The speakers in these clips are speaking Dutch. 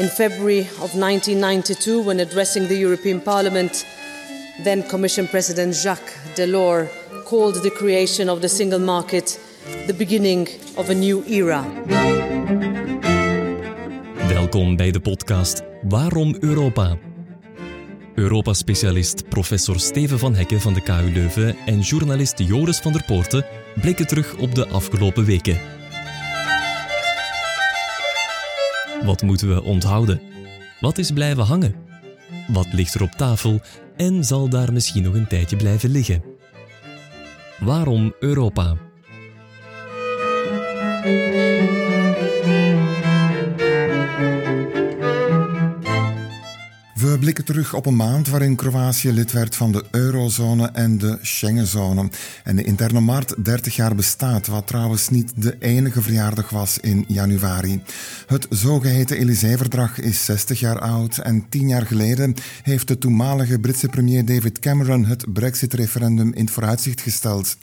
In February of 1992, when addressing the European Parliament, then Commission President Jacques Delors called the creation of the single market the beginning of a new era. Welkom bij de podcast Waarom Europa? Europa-specialist professor Steven van Hekken van de KU Leuven en journalist Joris van der Poorten blikken terug op de afgelopen weken. Wat moeten we onthouden? Wat is blijven hangen? Wat ligt er op tafel en zal daar misschien nog een tijdje blijven liggen? Waarom Europa? We blikken terug op een maand waarin Kroatië lid werd van de eurozone en de Schengenzone. En de interne markt 30 jaar bestaat, wat trouwens niet de enige verjaardag was in januari. Het zogeheten Elysée-verdrag is 60 jaar oud en 10 jaar geleden heeft de toenmalige Britse premier David Cameron het Brexit-referendum in vooruitzicht gesteld.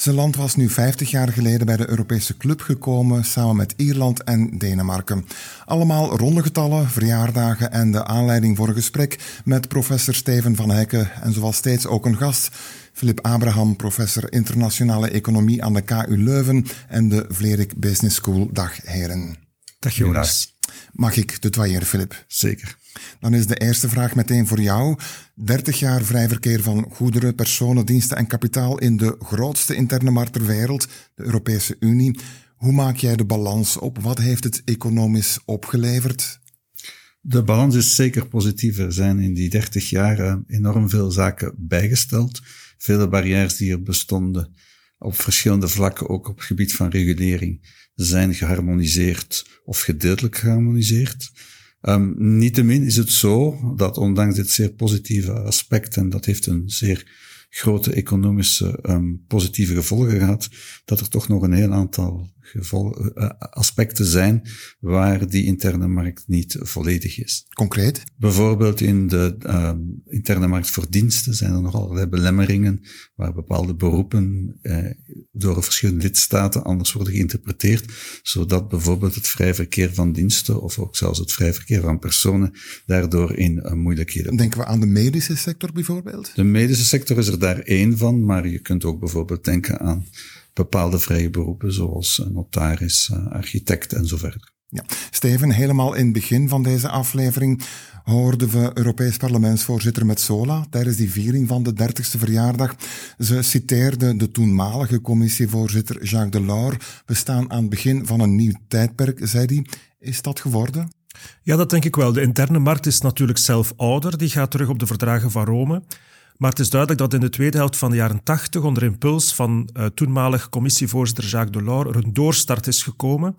Zijn land was nu 50 jaar geleden bij de Europese Club gekomen, samen met Ierland en Denemarken. Allemaal ronde getallen, verjaardagen en de aanleiding voor een gesprek met professor Steven van Hekken en zoals steeds ook een gast, Philip Abraham, professor internationale economie aan de KU Leuven en de Vlerik Business School. Dag heren. Dag Jonas. Mag ik tutoyeren, Philip? Zeker. Dan is de eerste vraag meteen voor jou. 30 jaar vrij verkeer van goederen, personen, diensten en kapitaal in de grootste interne markt ter wereld, de Europese Unie. Hoe maak jij de balans op? Wat heeft het economisch opgeleverd? De balans is zeker positief. Er zijn in die 30 jaar enorm veel zaken bijgesteld. Vele barrières die er bestonden op verschillende vlakken, ook op het gebied van regulering, zijn geharmoniseerd of gedeeltelijk geharmoniseerd. Um, niettemin is het zo dat ondanks dit zeer positieve aspect, en dat heeft een zeer grote economische um, positieve gevolgen gehad, dat er toch nog een heel aantal gevolgen, uh, aspecten zijn waar die interne markt niet volledig is. Concreet? Bijvoorbeeld in de uh, interne markt voor diensten zijn er nog allerlei belemmeringen waar bepaalde beroepen uh, door verschillende lidstaten anders worden geïnterpreteerd, zodat bijvoorbeeld het vrij verkeer van diensten of ook zelfs het vrij verkeer van personen daardoor in uh, moeilijkheden. Denken we aan de medische sector bijvoorbeeld? De medische sector is er daar één van, maar je kunt ook bijvoorbeeld denken aan bepaalde vrije beroepen, zoals notaris, architect en zo verder. Ja. Steven, helemaal in het begin van deze aflevering hoorden we Europees Parlementsvoorzitter Metsola tijdens die viering van de 30ste verjaardag. Ze citeerde de toenmalige commissievoorzitter Jacques Delors. We staan aan het begin van een nieuw tijdperk, zei hij. Is dat geworden? Ja, dat denk ik wel. De interne markt is natuurlijk zelf ouder. Die gaat terug op de verdragen van Rome. Maar het is duidelijk dat in de tweede helft van de jaren 80 onder impuls van uh, toenmalig commissievoorzitter Jacques Delors er een doorstart is gekomen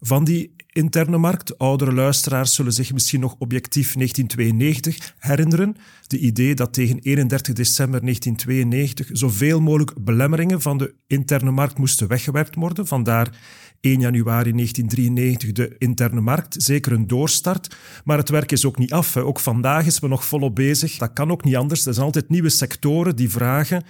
van die interne markt. Oudere luisteraars zullen zich misschien nog objectief 1992 herinneren. De idee dat tegen 31 december 1992 zoveel mogelijk belemmeringen van de interne markt moesten weggewerkt worden. Vandaar 1 januari 1993 de interne markt. Zeker een doorstart. Maar het werk is ook niet af. Ook vandaag is we nog volop bezig. Dat kan ook niet anders. Er zijn altijd nieuwe sectoren die vragen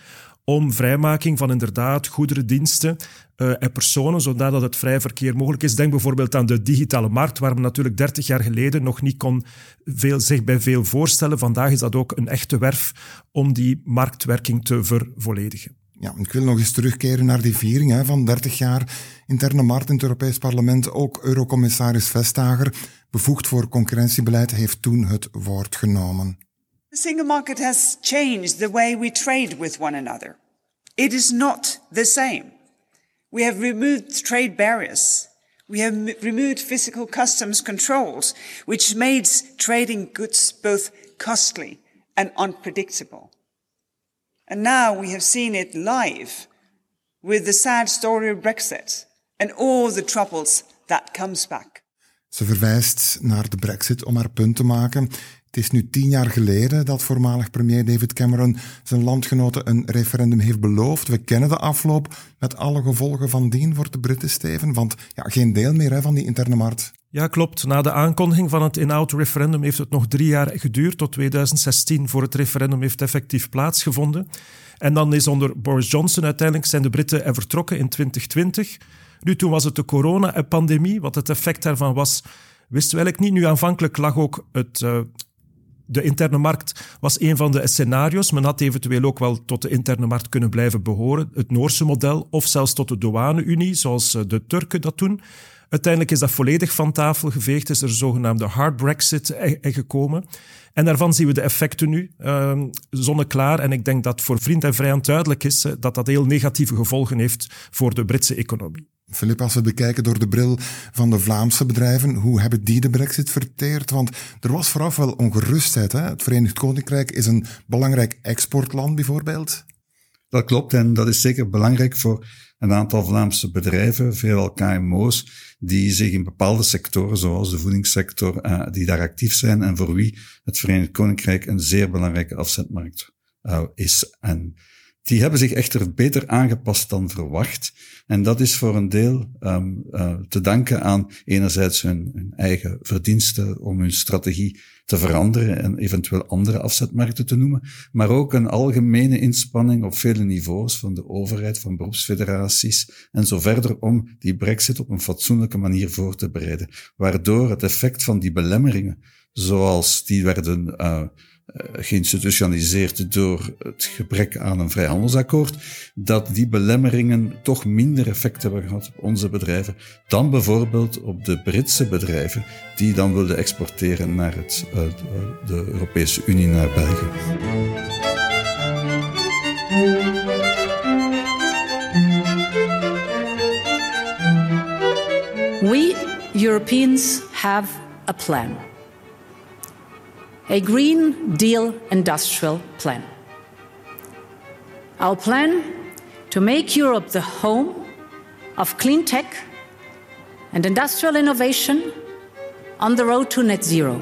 om vrijmaking van inderdaad goederen, diensten uh, en personen, zodat het vrij verkeer mogelijk is. Denk bijvoorbeeld aan de digitale markt, waar men natuurlijk 30 jaar geleden nog niet kon veel, zich bij veel voorstellen. Vandaag is dat ook een echte werf om die marktwerking te vervolledigen. Ja, ik wil nog eens terugkeren naar die viering van 30 jaar interne markt in het Europees Parlement. Ook Eurocommissaris Vestager, bevoegd voor concurrentiebeleid, heeft toen het woord genomen. The single market has changed the way we trade with one another. It is not the same. We have removed trade barriers. We have removed physical customs controls, which made trading goods both costly and unpredictable. And now we have seen it live with the sad story of Brexit and all the troubles that comes back. Ze verwijst naar de Brexit om haar punt te maken. Het is nu tien jaar geleden dat voormalig premier David Cameron zijn landgenoten een referendum heeft beloofd. We kennen de afloop met alle gevolgen van dien voor de Britten, Steven. Want ja, geen deel meer hè, van die interne markt. Ja, klopt. Na de aankondiging van het in-out referendum heeft het nog drie jaar geduurd, tot 2016, voor het referendum heeft effectief plaatsgevonden. En dan is onder Boris Johnson uiteindelijk zijn de Britten er vertrokken in 2020. Nu, toen was het de corona-pandemie. Wat het effect daarvan was, wisten we eigenlijk niet. Nu aanvankelijk lag ook het, uh, de interne markt was een van de scenario's. Men had eventueel ook wel tot de interne markt kunnen blijven behoren. Het Noorse model of zelfs tot de douane-unie, zoals eh, de Turken dat doen. Uiteindelijk is dat volledig van tafel geveegd, is er een zogenaamde hard Brexit e-, e-, gekomen. En daarvan zien we de effecten nu uh, zonneklaar. En ik denk dat voor vriend en vijand duidelijk is dat dat heel negatieve gevolgen heeft voor de Britse economie. Filip, als we bekijken door de bril van de Vlaamse bedrijven, hoe hebben die de brexit verteerd? Want er was vooraf wel ongerustheid. Hè? Het Verenigd Koninkrijk is een belangrijk exportland bijvoorbeeld. Dat klopt en dat is zeker belangrijk voor een aantal Vlaamse bedrijven, veelal KMO's, die zich in bepaalde sectoren, zoals de voedingssector, uh, die daar actief zijn en voor wie het Verenigd Koninkrijk een zeer belangrijke afzetmarkt uh, is. En die hebben zich echter beter aangepast dan verwacht. En dat is voor een deel um, uh, te danken aan enerzijds hun, hun, eigen verdiensten om hun strategie te veranderen en eventueel andere afzetmarkten te noemen, maar ook een algemene inspanning op vele niveaus van de overheid, van beroepsfederaties en zo verder om die brexit op een fatsoenlijke manier voor te bereiden, waardoor het effect van die belemmeringen, zoals die werden eh, geïnstitutionaliseerd door het gebrek aan een vrijhandelsakkoord, dat die belemmeringen toch minder effect hebben gehad op onze bedrijven dan bijvoorbeeld op de Britse bedrijven die dan wilden exporteren naar het, uh, de Europese Unie, naar België. We Europeans have a plan. A Green Deal industrial plan. Our plan to make Europe the home of clean tech and industrial innovation on the road to net zero.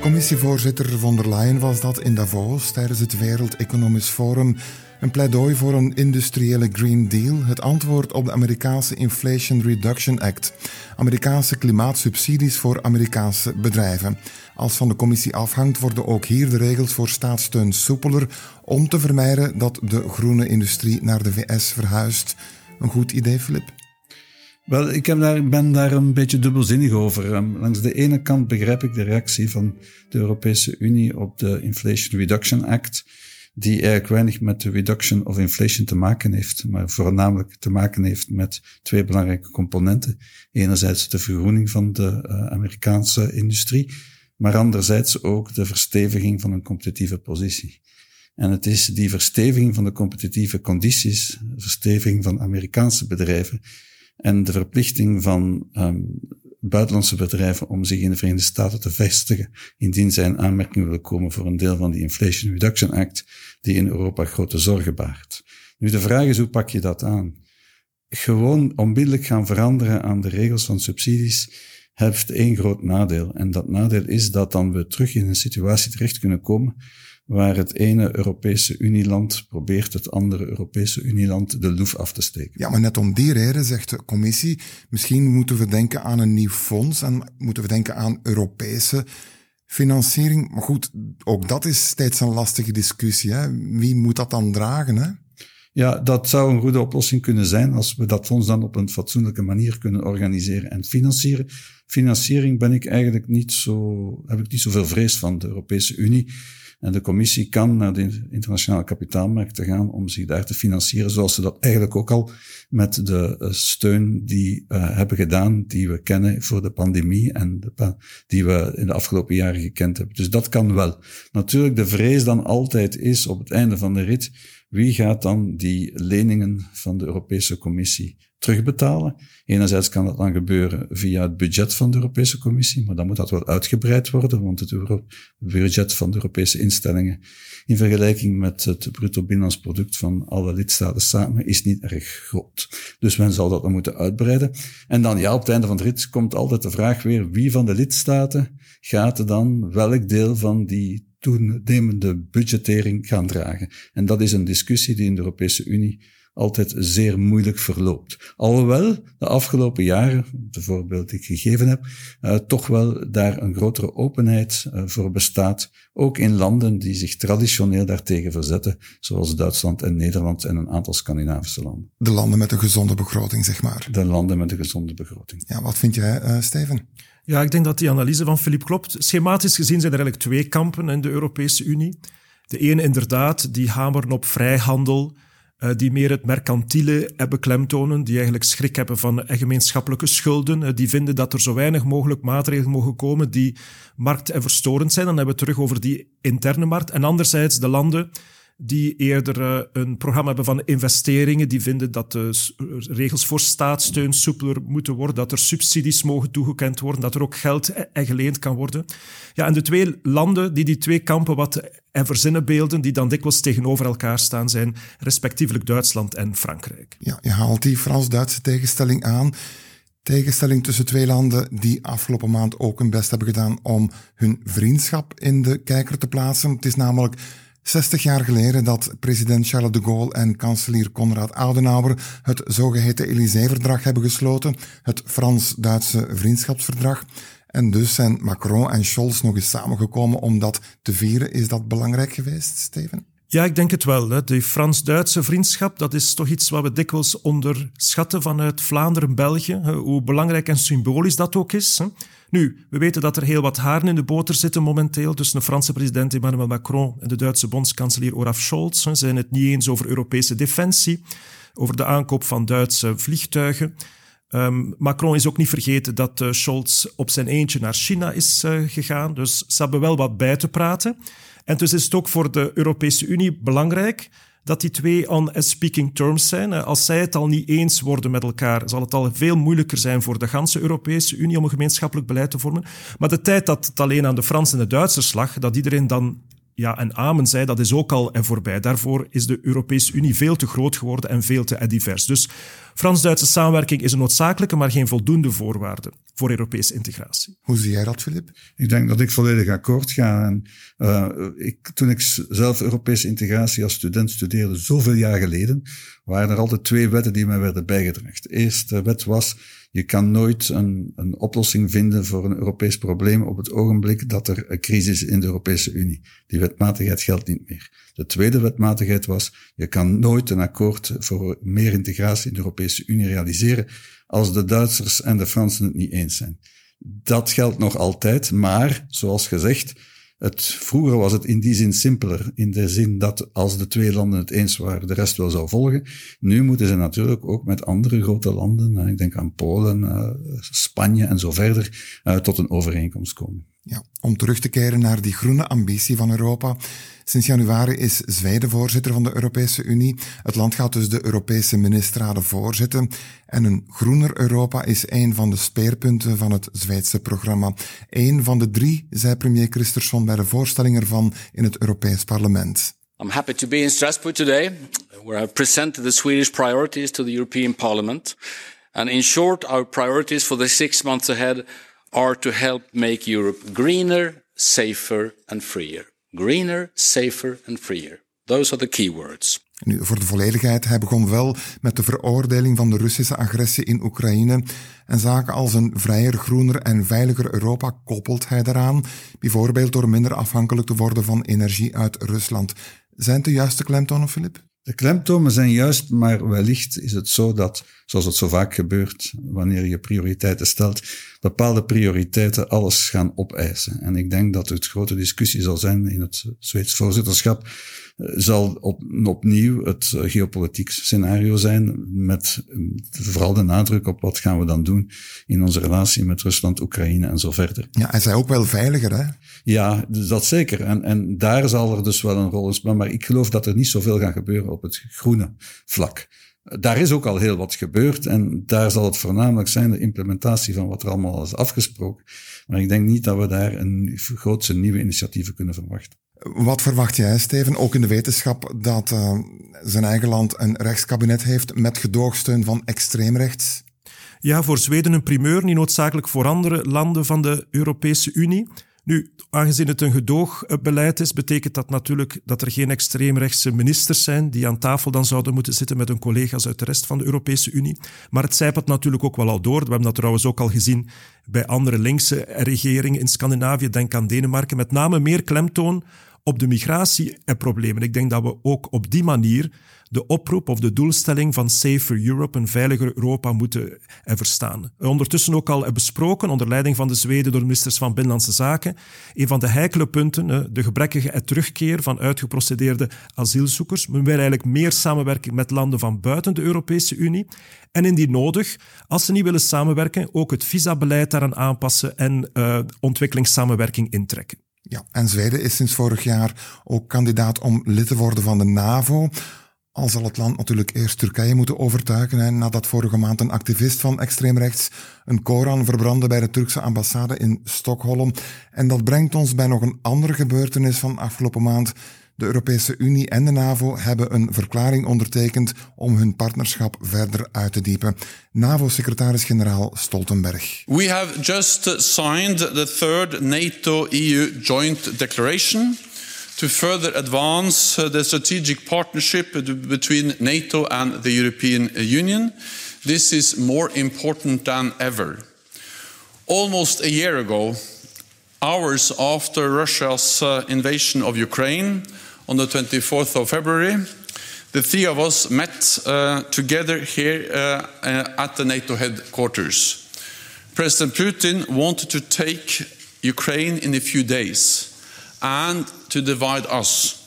Commissievoorzitter von der Leyen was dat in Davos tijdens het Wereld Economisch Forum Een pleidooi voor een industriële Green Deal, het antwoord op de Amerikaanse Inflation Reduction Act. Amerikaanse klimaatsubsidies voor Amerikaanse bedrijven. Als van de commissie afhangt, worden ook hier de regels voor staatssteun soepeler om te vermijden dat de groene industrie naar de VS verhuist. Een goed idee, Filip? Wel, ik daar, ben daar een beetje dubbelzinnig over. Um, langs de ene kant begrijp ik de reactie van de Europese Unie op de Inflation Reduction Act die eigenlijk weinig met de reduction of inflation te maken heeft, maar voornamelijk te maken heeft met twee belangrijke componenten. Enerzijds de vergroening van de uh, Amerikaanse industrie, maar anderzijds ook de versteviging van een competitieve positie. En het is die versteviging van de competitieve condities, versteviging van Amerikaanse bedrijven en de verplichting van um, buitenlandse bedrijven om zich in de Verenigde Staten te vestigen, indien zij in aanmerking willen komen voor een deel van die Inflation Reduction Act, die in Europa grote zorgen baart. Nu, de vraag is, hoe pak je dat aan? Gewoon onmiddellijk gaan veranderen aan de regels van subsidies heeft één groot nadeel. En dat nadeel is dat dan we terug in een situatie terecht kunnen komen waar het ene Europese Unieland probeert het andere Europese Unieland de loef af te steken. Ja, maar net om die reden zegt de commissie, misschien moeten we denken aan een nieuw fonds en moeten we denken aan Europese financiering. Maar goed, ook dat is steeds een lastige discussie. Hè? Wie moet dat dan dragen? Hè? Ja, dat zou een goede oplossing kunnen zijn als we dat fonds dan op een fatsoenlijke manier kunnen organiseren en financieren. Financiering ben ik eigenlijk niet zo, heb ik niet zoveel vrees van de Europese Unie. En de commissie kan naar de internationale kapitaalmarkten gaan om zich daar te financieren, zoals ze dat eigenlijk ook al met de eh, steun die uh, hebben gedaan, die we kennen voor de pandemie en de, die we in de afgelopen jaren gekend hebben. Dus dat kan wel. Natuurlijk, de vrees dan altijd is op het einde van de rit, wie gaat dan die leningen van de Europese Commissie terugbetalen. Enerzijds kan dat dan gebeuren via het budget van de Europese Commissie, maar dan moet dat wel uitgebreid worden, want het budget van de Europese instellingen in vergelijking met het bruto binnenlands product van alle lidstaten samen is niet erg groot. Dus men zal dat dan moeten uitbreiden. En dan ja, op het einde van de rit komt altijd de vraag weer, wie van de lidstaten gaat dan welk deel van die toenemende budgettering gaan dragen? En dat is een discussie die in de Europese Unie altijd zeer moeilijk verloopt. Alhoewel de afgelopen jaren, de voorbeeld die ik gegeven heb, uh, toch wel daar een grotere openheid uh, voor bestaat, ook in landen die zich traditioneel daartegen verzetten, zoals Duitsland en Nederland en een aantal Scandinavische landen. De landen met een gezonde begroting, zeg maar. De landen met een gezonde begroting. Ja, wat vind jij, uh, Steven? Ja, ik denk dat die analyse van Philippe klopt. Schematisch gezien zijn er eigenlijk twee kampen in de Europese Unie. De ene inderdaad, die hameren op vrijhandel, die meer het mercantiele hebben klemtonen, die eigenlijk schrik hebben van gemeenschappelijke schulden, uh, die vinden dat er zo weinig mogelijk maatregelen mogen komen die markt- en verstorend zijn. Dan hebben we het terug over die interne markt. En anderzijds de landen die eerder uh, een programma hebben van investeringen, die vinden dat de regels voor staatssteun soepeler moeten worden, dat er subsidies mogen toegekend worden, dat er ook geld e-, en geleend kan worden. Ja, en de twee landen die die twee kampen wat en verzinnen beelden, die dan dikwijls tegenover elkaar staan, zijn respectievelijk Duitsland en Frankrijk. Ja, je haalt die Frans-Duitse tegenstelling aan tegenstelling tussen twee landen die afgelopen maand ook hun best hebben gedaan om hun vriendschap in de kijker te plaatsen. Het is namelijk 60 jaar geleden dat president Charles de Gaulle en kanselier Konrad Adenauer het zogeheten Élysée-verdrag hebben gesloten, het Frans-Duitse vriendschapsverdrag. En dus zijn Macron en Scholz nog eens samengekomen om dat te vieren. Is dat belangrijk geweest, Steven? Ja, ik denk het wel. Hè. De Frans-Duitse vriendschap, dat is toch iets wat we dikwijls onderschatten vanuit Vlaanderen, België. Hoe belangrijk en symbolisch dat ook is. Nu, we weten dat er heel wat haren in de boter zitten momenteel tussen de Franse president Emmanuel Macron en de Duitse bondskanselier Olaf Scholz. Ze zijn het niet eens over Europese defensie, over de aankoop van Duitse vliegtuigen. Um, Macron is ook niet vergeten dat uh, Scholz op zijn eentje naar China is uh, gegaan. Dus ze hebben wel wat bij te praten. En dus is het ook voor de Europese Unie belangrijk dat die twee on speaking terms zijn. Als zij het al niet eens worden met elkaar, zal het al veel moeilijker zijn voor de ganse Europese Unie om een gemeenschappelijk beleid te vormen. Maar de tijd dat het alleen aan de Fransen en de Duitsers lag, dat iedereen dan ja en amen zei, dat is ook al en voorbij. Daarvoor is de Europese Unie veel te groot geworden en veel te divers. Dus Frans-Duitse samenwerking is een noodzakelijke, maar geen voldoende voorwaarde voor Europese integratie. Hoe zie jij dat, Filip? Ik denk dat ik volledig akkoord ga. En, uh, ik, toen ik zelf Europese integratie als student studeerde, zoveel jaar geleden, waren er altijd twee wetten die mij werden bijgedragen. De eerste wet was je kan nooit een, een oplossing vinden voor een Europees probleem op het ogenblik dat er een crisis is in de Europese Unie. Die wetmatigheid geldt niet meer. De tweede wetmatigheid was, je kan nooit een akkoord voor meer integratie in de Europese Unie realiseren als de Duitsers en de Fransen het niet eens zijn. Dat geldt nog altijd, maar zoals gezegd, het, vroeger was het in die zin simpeler, in de zin dat als de twee landen het eens waren, de rest wel zou volgen. Nu moeten ze natuurlijk ook met andere grote landen, ik denk aan Polen, uh, Spanje en zo verder, uh, tot een overeenkomst komen. Ja, om terug te keren naar die groene ambitie van Europa. Sinds januari is Zweden voorzitter van de Europese Unie. Het land gaat dus de Europese ministerraden voorzitten. En een groener Europa is een van de speerpunten van het Zweedse programma. Een van de drie, zei premier Christersson bij de voorstelling ervan in het Europees Parlement. I'm happy to be in Strasbourg today, where I present the Swedish priorities to the European Parliament. And in short, our priorities for the six months ahead are to help make Europe greener, safer and freer. Greener, safer and freer. Those are the key words. Nu, voor de volledigheid, hij begon wel met de veroordeling van de Russische agressie in Oekraïne en zaken als een vrijer, groener en veiliger Europa koppelt hij daaraan, bijvoorbeeld door minder afhankelijk te worden van energie uit Rusland. Zijn het de juiste klemtonen, Filip? De klemtonen zijn juist, maar wellicht is het zo dat, zoals het zo vaak gebeurt wanneer je prioriteiten stelt, bepaalde prioriteiten alles gaan opeisen. En ik denk dat het grote discussie zal zijn in het Zweeds voorzitterschap zal op, opnieuw het eh, geopolitiek scenario zijn, met eh, vooral de nadruk op wat gaan we dan doen in onze relatie met Rusland, Oekraïne en zo verder. Ja, hij zei ook wel veiliger, hè? Ja, dus dat zeker. En, en daar zal er dus wel een rol in spelen. Maar ik geloof dat er niet zoveel gaat gebeuren op het groene vlak. Daar is ook al heel wat gebeurd en daar zal het voornamelijk zijn de implementatie van wat er allemaal is afgesproken. Maar ik denk niet dat we daar een grootse nieuwe initiatieven kunnen verwachten. Wat verwacht jij, Steven, ook in de wetenschap, dat uh, zijn eigen land een rechtskabinet heeft met gedoogsteun van extreemrechts? Ja, voor Zweden een primeur, niet noodzakelijk voor andere landen van de Europese Unie. Nu, aangezien het een gedoogbeleid is, betekent dat natuurlijk dat er geen extreemrechtse ministers zijn die aan tafel dan zouden moeten zitten met hun collega's uit de rest van de Europese Unie. Maar het zijpelt natuurlijk ook wel al door. We hebben dat trouwens ook al gezien bij andere linkse regeringen in Scandinavië. Denk aan Denemarken. Met name meer klemtoon op de migratie en problemen. Ik denk dat we ook op die manier de oproep of de doelstelling van Safer Europe, een veiliger Europa, moeten verstaan. Ondertussen ook al besproken, onder leiding van de Zweden door ministers van Binnenlandse Zaken, een van de heikele punten, de gebrekkige terugkeer van uitgeprocedeerde asielzoekers. We willen eigenlijk meer samenwerking met landen van buiten de Europese Unie. En indien nodig, als ze niet willen samenwerken, ook het visabeleid daaraan aanpassen en ontwikkelingssamenwerking intrekken. Ja, en Zweden is sinds vorig jaar ook kandidaat om lid te worden van de NAVO. Al zal het land natuurlijk eerst Turkije moeten overtuigen en nadat vorige maand een activist van extreemrechts een Koran verbrandde bij de Turkse ambassade in Stockholm. En dat brengt ons bij nog een andere gebeurtenis van afgelopen maand. De Europese Unie en de NAVO hebben een verklaring ondertekend om hun partnerschap verder uit te diepen. NAVO-secretaris-generaal Stoltenberg. We have just signed the third NATO-EU joint declaration to further advance the strategic partnership between NATO and the European Union. This is more important than ever. Almost a year ago, hours after Russia's uh, invasion of Ukraine, on the 24th of February, the three of us met uh, together here uh, at the NATO headquarters. President Putin wanted to take Ukraine in a few days and to divide us.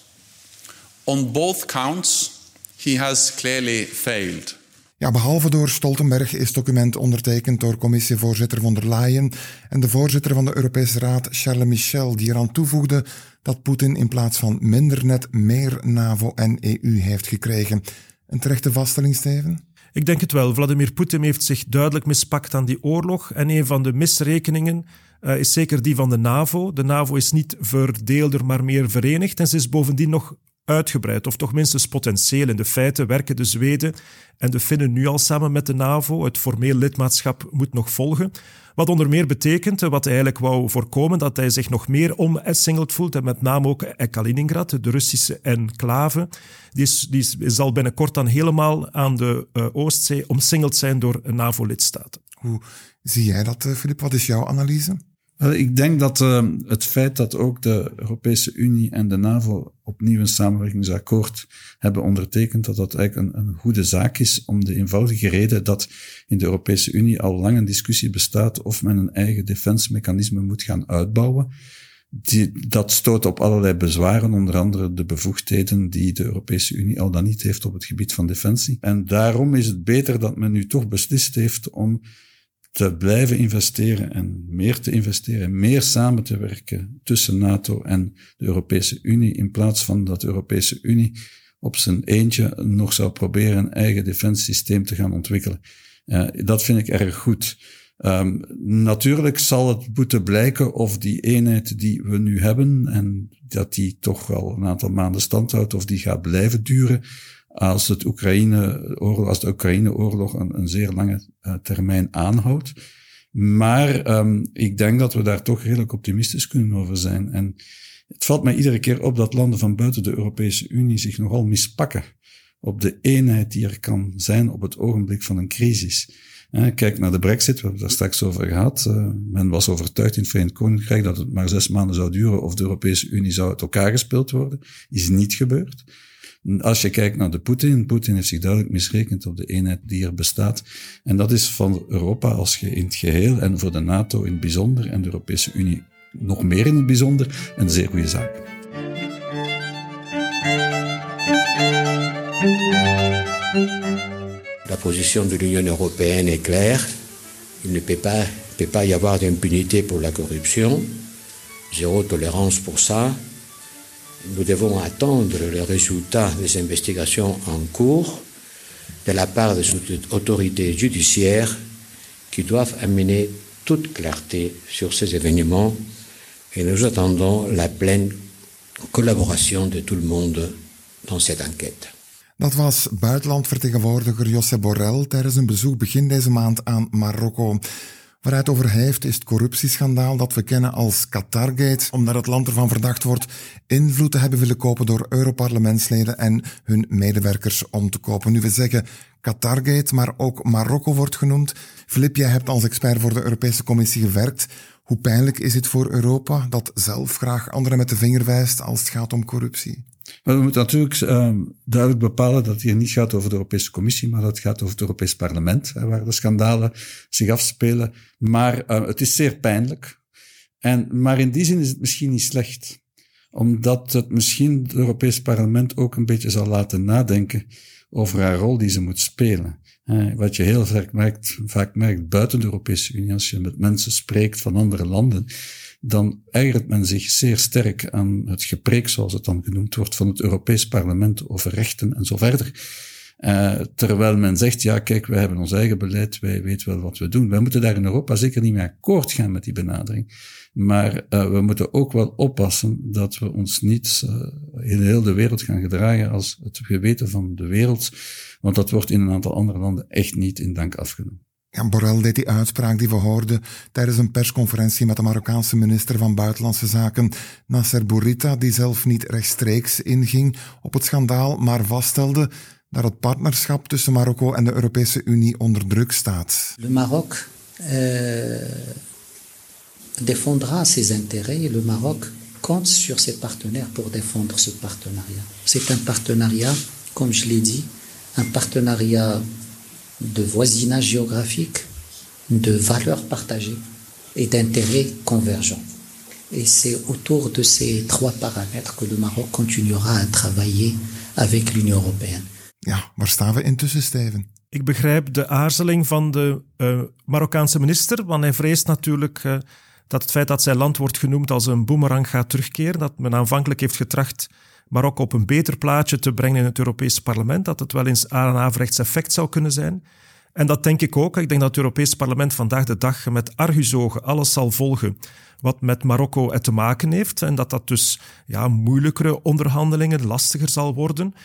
On both counts, he has clearly failed. Behalve door Stoltenberg is het document ondertekend door commissievoorzitter von der Leyen en de voorzitter van de Europese Raad, Charles Michel, die eraan toevoegde dat Poetin in plaats van minder net meer NAVO en EU heeft gekregen. Een terechte vaststelling, Steven? Ik denk het wel. Vladimir Poetin heeft zich duidelijk mispakt aan die oorlog. En een van de misrekeningen uh, is zeker die van de NAVO. De NAVO is niet verdeelder, maar meer verenigd. En ze is bovendien nog uitgebreid, of toch minstens potentieel. In de feiten werken de Zweden en de Finnen nu al samen met de NAVO. Het formeel lidmaatschap moet nog volgen. Wat onder meer betekent, wat hij eigenlijk wou voorkomen, dat hij zich nog meer omsingeld voelt. En met name ook Kaliningrad, de Russische enclave. Die, is, die zal binnenkort dan helemaal aan de uh, Oostzee omsingeld zijn door NAVO-lidstaten. Hoe zie jij dat, Filip? Wat is jouw analyse? Ik denk dat uh, het feit dat ook de Europese Unie en de NAVO opnieuw een samenwerkingsakkoord hebben ondertekend, dat dat eigenlijk een, een, goede zaak is om de eenvoudige reden dat in de Europese Unie al lang een discussie bestaat of men een eigen defensiemechanisme moet gaan uitbouwen. Die, dat stoot op allerlei bezwaren, onder andere de bevoegdheden die de Europese Unie al dan niet heeft op het gebied van defensie. En daarom is het beter dat men nu toch beslist heeft om te blijven investeren en meer te investeren, meer samen te werken tussen NATO en de Europese Unie, in plaats van dat de Europese Unie op zijn eentje nog zou proberen een eigen defensiesysteem te gaan ontwikkelen. Uh, dat vind ik erg goed. Um, natuurlijk zal het moeten blijken of die eenheid die we nu hebben, en dat die toch wel een aantal maanden stand houdt, of die gaat blijven duren, als, het Oekraïne als de Oekraïne-oorlog een, een, zeer lange uh, termijn aanhoudt. Maar um, ik denk dat we daar toch redelijk optimistisch kunnen over zijn. En het valt mij iedere keer op dat landen van buiten de Europese Unie zich nogal mispakken op de eenheid die er kan zijn op het ogenblik van een crisis. Kijk naar de brexit, we hebben het daar straks over gehad. Uh, men was overtuigd in het Verenigd Koninkrijk dat het maar zes maanden zou duren of de Europese Unie zou uit elkaar gespeeld worden. Is niet gebeurd. Als je kijkt naar de Poetin, Poetin heeft zich duidelijk misrekend op de eenheid die er bestaat. En dat is van Europa als in het geheel en voor de NATO in het bijzonder en de Europese Unie nog meer in het bijzonder een zeer goede zaak. La position de l'Union européenne est claire. Il ne peut pas, peut pas y avoir d'impunité pour la corruption. Zéro tolérance pour ça. Nous devons attendre le résultat des investigations en cours de la part des autorités judiciaires qui doivent amener toute clarté sur ces événements et nous attendons la pleine collaboration de tout le monde dans cette enquête. Dat was buitenlandvertegenwoordiger Josep Borrell tijdens een bezoek begin deze maand aan Marokko. Waar hij het over heeft is het corruptieschandaal dat we kennen als Qatargate, omdat het land ervan verdacht wordt invloed te hebben willen kopen door Europarlementsleden en hun medewerkers om te kopen. Nu we zeggen Qatargate, maar ook Marokko wordt genoemd. Filip, jij hebt als expert voor de Europese Commissie gewerkt. Hoe pijnlijk is het voor Europa dat zelf graag anderen met de vinger wijst als het gaat om corruptie? Maar we moeten natuurlijk uh, duidelijk bepalen dat het hier niet gaat over de Europese Commissie, maar dat het gaat over het Europees Parlement, hè, waar de schandalen zich afspelen. Maar uh, het is zeer pijnlijk. En, maar in die zin is het misschien niet slecht, omdat het misschien het Europees Parlement ook een beetje zal laten nadenken over haar rol die ze moet spelen. Wat je heel vaak merkt, vaak merkt buiten de Europese Unie, als je met mensen spreekt van andere landen, dan ergert men zich zeer sterk aan het gepreek, zoals het dan genoemd wordt, van het Europees Parlement over rechten en zo verder. Uh, terwijl men zegt, ja kijk, wij hebben ons eigen beleid, wij weten wel wat we doen. Wij moeten daar in Europa zeker niet mee akkoord gaan met die benadering. Maar uh, we moeten ook wel oppassen dat we ons niet uh, in heel de wereld gaan gedragen als het geweten van de wereld. Want dat wordt in een aantal andere landen echt niet in dank afgenomen. Ja, Borrell deed die uitspraak die we hoorden tijdens een persconferentie met de Marokkaanse minister van Buitenlandse Zaken, Nasser Bourita, die zelf niet rechtstreeks inging op het schandaal, maar vaststelde dat het partnerschap tussen Marokko en de Europese. Le Maroc euh, défendra ses intérêts et le Maroc compte sur ses partenaires pour défendre ce partenariat. C'est un partenariat, comme je l'ai dit, un partenariat de voisinage géographique, de valeurs partagées et d'intérêts convergents. Et c'est autour de ces trois paramètres que le Maroc continuera à travailler avec l'Union européenne. Ja, waar staan we intussen, Steven? Ik begrijp de aarzeling van de uh, Marokkaanse minister, want hij vreest natuurlijk uh, dat het feit dat zijn land wordt genoemd als een boemerang gaat terugkeren. Dat men aanvankelijk heeft getracht Marokko op een beter plaatje te brengen in het Europese parlement, dat het wel eens aan een averechts effect zou kunnen zijn. En dat denk ik ook. Ik denk dat het Europese parlement vandaag de dag met argusogen alles zal volgen wat met Marokko te maken heeft. En dat dat dus ja, moeilijkere onderhandelingen, lastiger zal worden.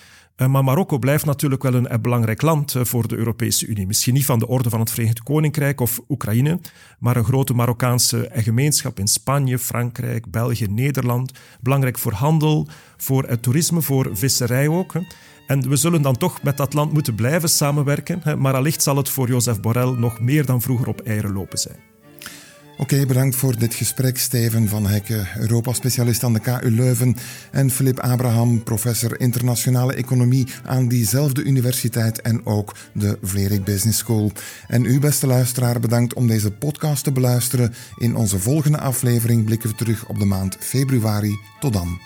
Eh, maar Marokko blijft natuurlijk wel een, belangrijk land eh, voor de Europese Unie. Misschien niet van de orde van het Verenigd Koninkrijk of Oekraïne, maar een grote Marokkaanse gemeenschap in Spanje, Frankrijk, België, Nederland. Belangrijk voor handel, voor het toerisme, voor visserij ook. En we zullen dan toch met dat land moeten blijven samenwerken. Maar allicht zal het voor Joseph Borrell nog meer dan vroeger op eieren lopen zijn. Oké, bedankt voor dit gesprek, Steven van Hekken, Europa-specialist aan de KU Leuven, en Filip Abraham, professor internationale economie aan diezelfde universiteit en ook de Vlerik Business School. En u, beste luisteraar, bedankt om deze podcast te beluisteren. In onze volgende aflevering blikken we terug op de maand februari. Tot dan.